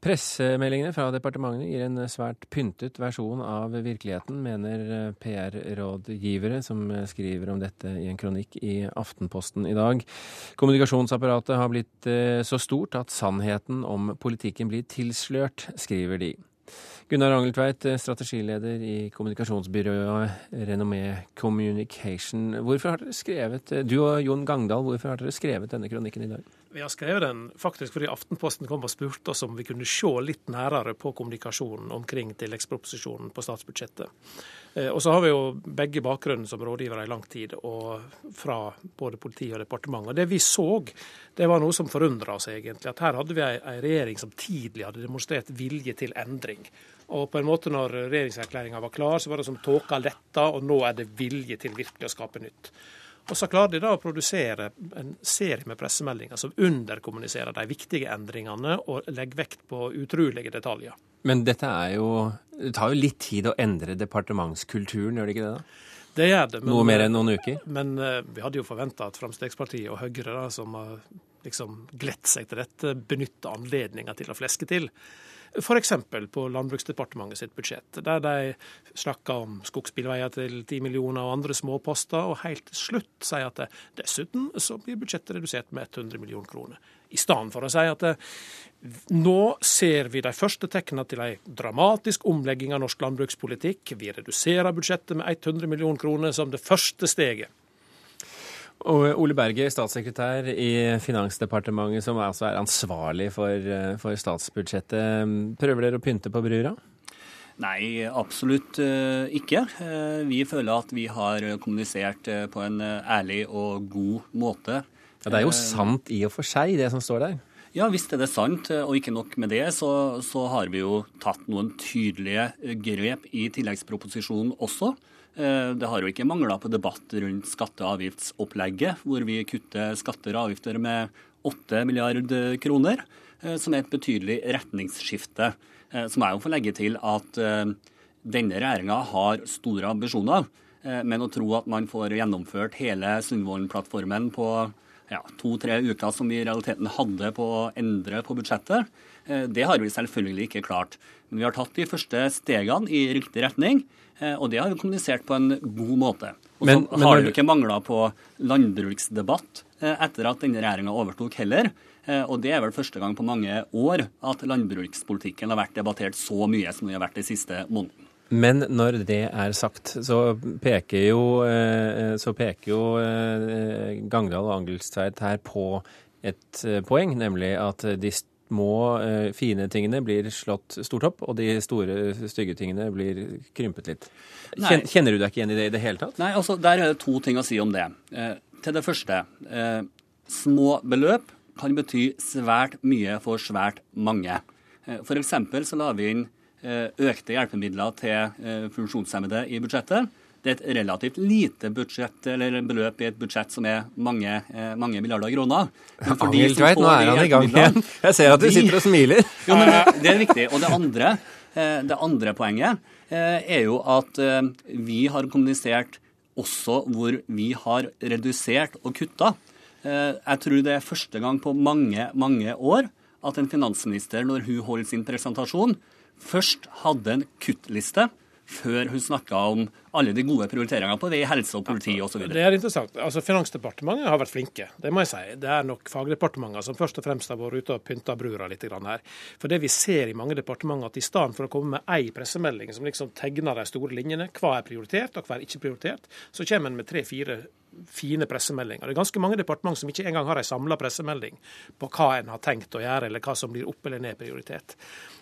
Pressemeldingene fra departementene gir en svært pyntet versjon av virkeligheten, mener PR-rådgivere, som skriver om dette i en kronikk i Aftenposten i dag. Kommunikasjonsapparatet har blitt eh, så stort at sannheten om politikken blir tilslørt, skriver de. Gunnar Angeltveit, strategileder i kommunikasjonsbyrået Renommé Communication. Hvorfor har dere skrevet, du og Jon Gangdal, hvorfor har dere skrevet denne kronikken i dag? Vi har skrevet den faktisk fordi Aftenposten kom og spurte oss om vi kunne se litt nærere på kommunikasjonen omkring tilleggsproposisjonen på statsbudsjettet. Eh, og så har vi jo begge bakgrunnen som rådgivere i lang tid, og fra både politi og departement. Og Det vi så, det var noe som forundra oss egentlig. At her hadde vi ei regjering som tidlig hadde demonstrert vilje til endring. Og på en måte når regjeringserklæringa var klar, så var det som tåka letta, og nå er det vilje til virkelig å skape nytt. Og så klarer de da å produsere en serie med pressemeldinger som underkommuniserer de viktige endringene og legger vekt på utrolige detaljer. Men dette er jo Det tar jo litt tid å endre departementskulturen, gjør det ikke det? da? Det gjør det. Men, Noe mer enn noen uker? Men uh, vi hadde jo forventa at Fremskrittspartiet og Høyre, da, som har liksom glett seg til dette, benytte anledninga til å fleske til. F.eks. på Landbruksdepartementet sitt budsjett, der de snakker om skogsbilveier til 10 millioner og andre småposter, og helt til slutt sier at det, dessuten så blir budsjettet redusert med 100 millioner kroner. I stedet for å si at det, nå ser vi de første tegnene til en dramatisk omlegging av norsk landbrukspolitikk. Vi reduserer budsjettet med 100 millioner kroner som det første steget. Og Ole Berger, statssekretær i Finansdepartementet, som altså er ansvarlig for, eh, for statsbudsjettet. Prøver dere å pynte på brura? Nei, absolutt eh, ikke. Eh, vi føler at vi har kommunisert på en ærlig og god måte. Ja, Det er jo sant i og for seg, det som står der. Ja, hvis det er sant, og ikke nok med det, så, så har vi jo tatt noen tydelige grep i tilleggsproposisjonen også. Eh, det har jo ikke mangla på debatt rundt skatte- og avgiftsopplegget, hvor vi kutter skatter og avgifter med 8 milliarder kroner, eh, som er et betydelig retningsskifte. Som så må jeg jo få legge til at denne regjeringa har store ambisjoner, men å tro at man får gjennomført hele Sundvolden-plattformen på ja, to-tre uker som vi i realiteten hadde på å endre på budsjettet, det har vi selvfølgelig ikke klart. Men vi har tatt de første stegene i riktig retning. Eh, og det har vi kommunisert på en god måte. Og så men, har det ikke mangla på landbruksdebatt eh, etter at denne regjeringa overtok heller. Eh, og det er vel første gang på mange år at landbrukspolitikken har vært debattert så mye som det har vært de siste månedene. Men når det er sagt, så peker jo, så peker jo Gangdal og Angelstveit her på et poeng, nemlig at de små, eh, fine tingene blir slått stort opp, og de store, stygge tingene blir krympet litt. Nei. Kjenner du deg ikke igjen i det i det hele tatt? Nei, altså Der er det to ting å si om det. Eh, til det første. Eh, små beløp kan bety svært mye for svært mange. Eh, F.eks. så la vi inn eh, økte hjelpemidler til eh, funksjonshemmede i budsjettet. Det er et relativt lite budsjett, eller beløp i et budsjett som er mange, eh, mange milliarder kroner. Angeltveit, nå er han i gang igjen. Jeg ser at du sitter og smiler. Jo, men det er viktig. Og det andre, eh, det andre poenget eh, er jo at vi har kommunisert også hvor vi har redusert og kutta. Jeg tror det er første gang på mange, mange år at en finansminister, når hun holder sin presentasjon, først hadde en kuttliste før hun snakka om alle de gode prioriteringene på vei, helse og politi osv. Det er interessant. Altså, Finansdepartementet har vært flinke, det må jeg si. Det er nok fagdepartementene som først og fremst har vært ute og pynta brura litt her. For det vi ser i mange departementer, at i stedet for å komme med ei pressemelding som liksom tegner de store linjene, hva er prioritert og hva er ikke prioritert, så kommer en med tre-fire fine pressemeldinger. Det er ganske mange departement som ikke engang har en samla pressemelding på hva en har tenkt å gjøre, eller hva som blir opp eller ned prioritet.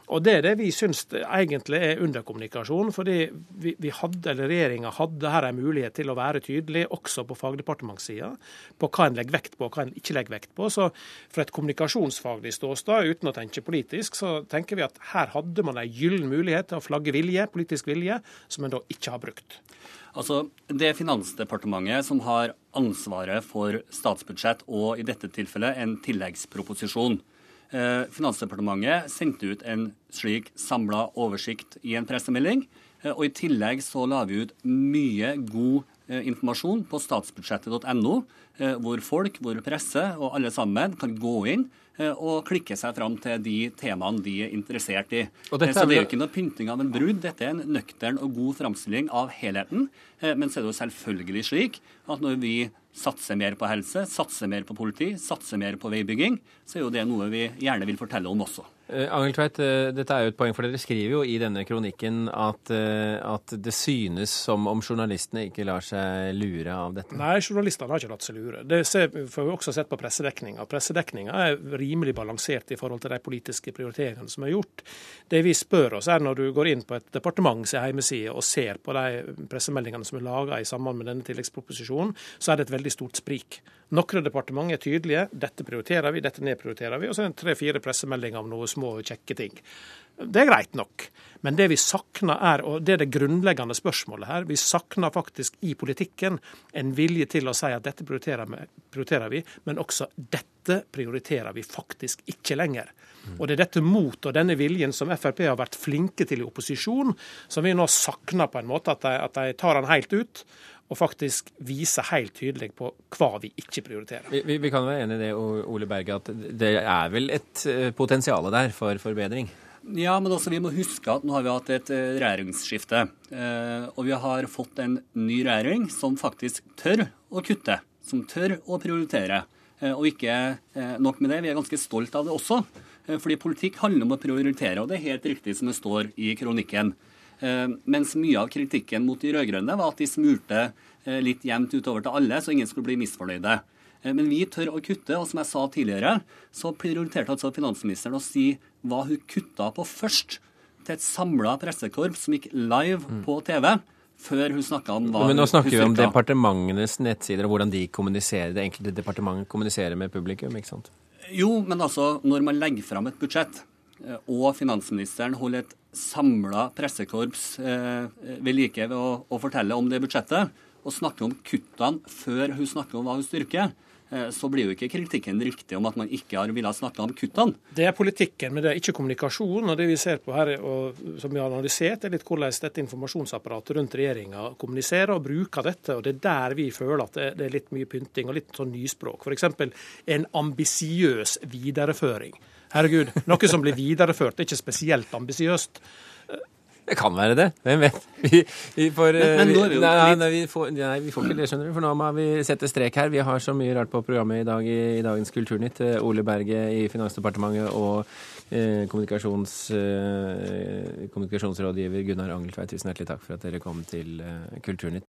Og Det er det vi syns egentlig er underkommunikasjon. fordi vi, vi hadde, eller Regjeringa hadde her en mulighet til å være tydelig, også på fagdepartementssida, på hva en legger vekt på og hva en ikke legger vekt på. Så Fra et kommunikasjonsfaglig ståsted, uten å tenke politisk, så tenker vi at her hadde man en gyllen mulighet til å flagge vilje, politisk vilje, som en da ikke har brukt. Altså, Det er Finansdepartementet som har ansvaret for statsbudsjett og i dette tilfellet en tilleggsproposisjon. Eh, Finansdepartementet sendte ut en slik samla oversikt i en pressemelding. Eh, og I tillegg så la vi ut mye god informasjon på statsbudsjettet.no, hvor folk, hvor presse og alle sammen kan gå inn og klikke seg fram til de temaene de er interessert i. Så det er jo ikke noe pynting av en brudd. Dette er en nøktern og god framstilling av helheten. Men så er det jo selvfølgelig slik at når vi satser mer på helse, satser mer på politi, satser mer på veibygging, så er jo det noe vi gjerne vil fortelle om også. Uh, Angel Tveit, uh, dette er jo et poeng, for dere skriver jo i denne kronikken at, uh, at, det synes som om journalistene ikke lar seg lure av dette. Nei, journalistene har ikke latt seg lure. Det ser, får vi også sett på pressedekninga. Pressedekninga er rimelig balansert i forhold til de politiske prioriteringene som er gjort. Det vi spør oss er når du går inn på et departements hjemmeside og ser på de pressemeldingene som er laga i samband med denne tilleggsproposisjonen, så er det et veldig stort sprik. Noen departement er tydelige. Dette prioriterer vi, dette nedprioriterer vi. Og så er det tre-fire pressemeldinger om noen små, kjekke ting. Det er greit nok. Men det vi savner er, og det er det grunnleggende spørsmålet her, vi savner faktisk i politikken en vilje til å si at dette prioriterer vi, men også dette prioriterer vi faktisk ikke lenger. Og Det er dette mot og denne viljen som Frp har vært flinke til i opposisjon, som vi nå savner på en måte, at de, at de tar den helt ut og faktisk vise helt tydelig på hva vi ikke prioriterer. Vi, vi kan være enig i det, Ole Berge, at det er vel et eh, potensial der for forbedring? Ja, men også vi må huske at nå har vi hatt et eh, regjeringsskifte. Eh, og vi har fått en ny regjering som faktisk tør å kutte. Som tør å prioritere. Og ikke nok med det, vi er ganske stolt av det også. Fordi politikk handler om å prioritere, og det er helt riktig som det står i kronikken. Eh, mens mye av kritikken mot de rød-grønne var at de smurte eh, litt jevnt utover til alle, så ingen skulle bli misfornøyde. Eh, men vi tør å kutte, og som jeg sa tidligere, så prioriterte altså finansministeren å si hva hun kutta på først, til et samla pressekorps som gikk live mm. på TV. Før hun snakka om hva Men Nå snakker vi om departementenes nettsider og hvordan de kommuniserer, det enkelte departementet kommuniserer med publikum, ikke sant? Jo, men altså, når man legger fram et budsjett, og finansministeren holder et samla pressekorps eh, ved like ved å, å, fortelle om det budsjettet, og snakke om kuttene før hun snakker om hva hun styrker, eh, så blir jo ikke kritikken riktig om at man ikke har villet snakke om kuttene. Det er politikken, men det er ikke kommunikasjon. og Det vi ser på her, og som vi har analysert, er litt hvordan dette informasjonsapparatet rundt regjeringa kommuniserer og bruker dette. og Det er der vi føler at det er litt mye pynting og litt sånn nyspråk. F.eks. en ambisiøs videreføring. Herregud, noe som blir videreført, er ikke spesielt ambisiøst. Det kan være det. Hvem vet? Vi, vi får, men, men vi, nei, nei, vi får, nei, vi får ikke det, skjønner du. For nå må vi sette strek her. Vi har så mye rart på programmet i dag i, i dagens Kulturnytt. Eh, Ole Berge i Finansdepartementet og eh, kommunikasjons, eh, kommunikasjonsrådgiver Gunnar Angeltveit, tusen hjertelig takk for at dere kom til eh, Kulturnytt.